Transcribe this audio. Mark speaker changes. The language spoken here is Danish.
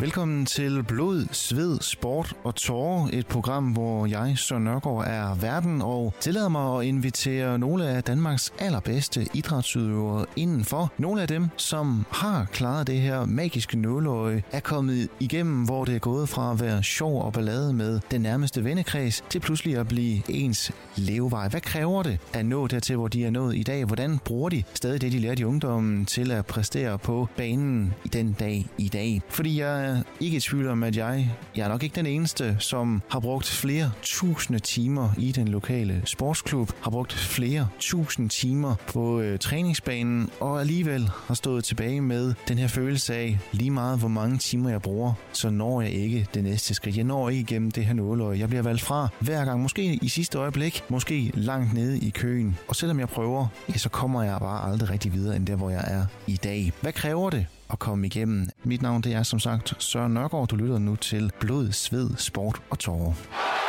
Speaker 1: Velkommen til Blod, Sved, Sport og Tårer, et program, hvor jeg, Søren Nørgaard, er verden og tillader mig at invitere nogle af Danmarks allerbedste idrætsudøvere indenfor. Nogle af dem, som har klaret det her magiske nåløje, er kommet igennem, hvor det er gået fra at være sjov og ballade med den nærmeste vennekreds, til pludselig at blive ens levevej. Hvad kræver det at nå dertil, hvor de er nået i dag? Hvordan bruger de stadig det, de lærte i ungdommen, til at præstere på banen den dag i dag? Fordi jeg er ikke i tvivl om, at jeg, jeg er nok ikke den eneste, som har brugt flere tusinde timer i den lokale sportsklub, har brugt flere tusinde timer på øh, træningsbanen, og alligevel har stået tilbage med den her følelse af, lige meget hvor mange timer jeg bruger, så når jeg ikke det næste skridt. Jeg når ikke igennem det her nåløje. Jeg bliver valgt fra hver gang, måske i sidste øjeblik, måske langt nede i køen. Og selvom jeg prøver, ja, så kommer jeg bare aldrig rigtig videre end der, hvor jeg er i dag. Hvad kræver det at komme igennem. Mit navn det er som sagt Søren Nørgaard. Du lytter nu til Blod, Sved, Sport og Tårer.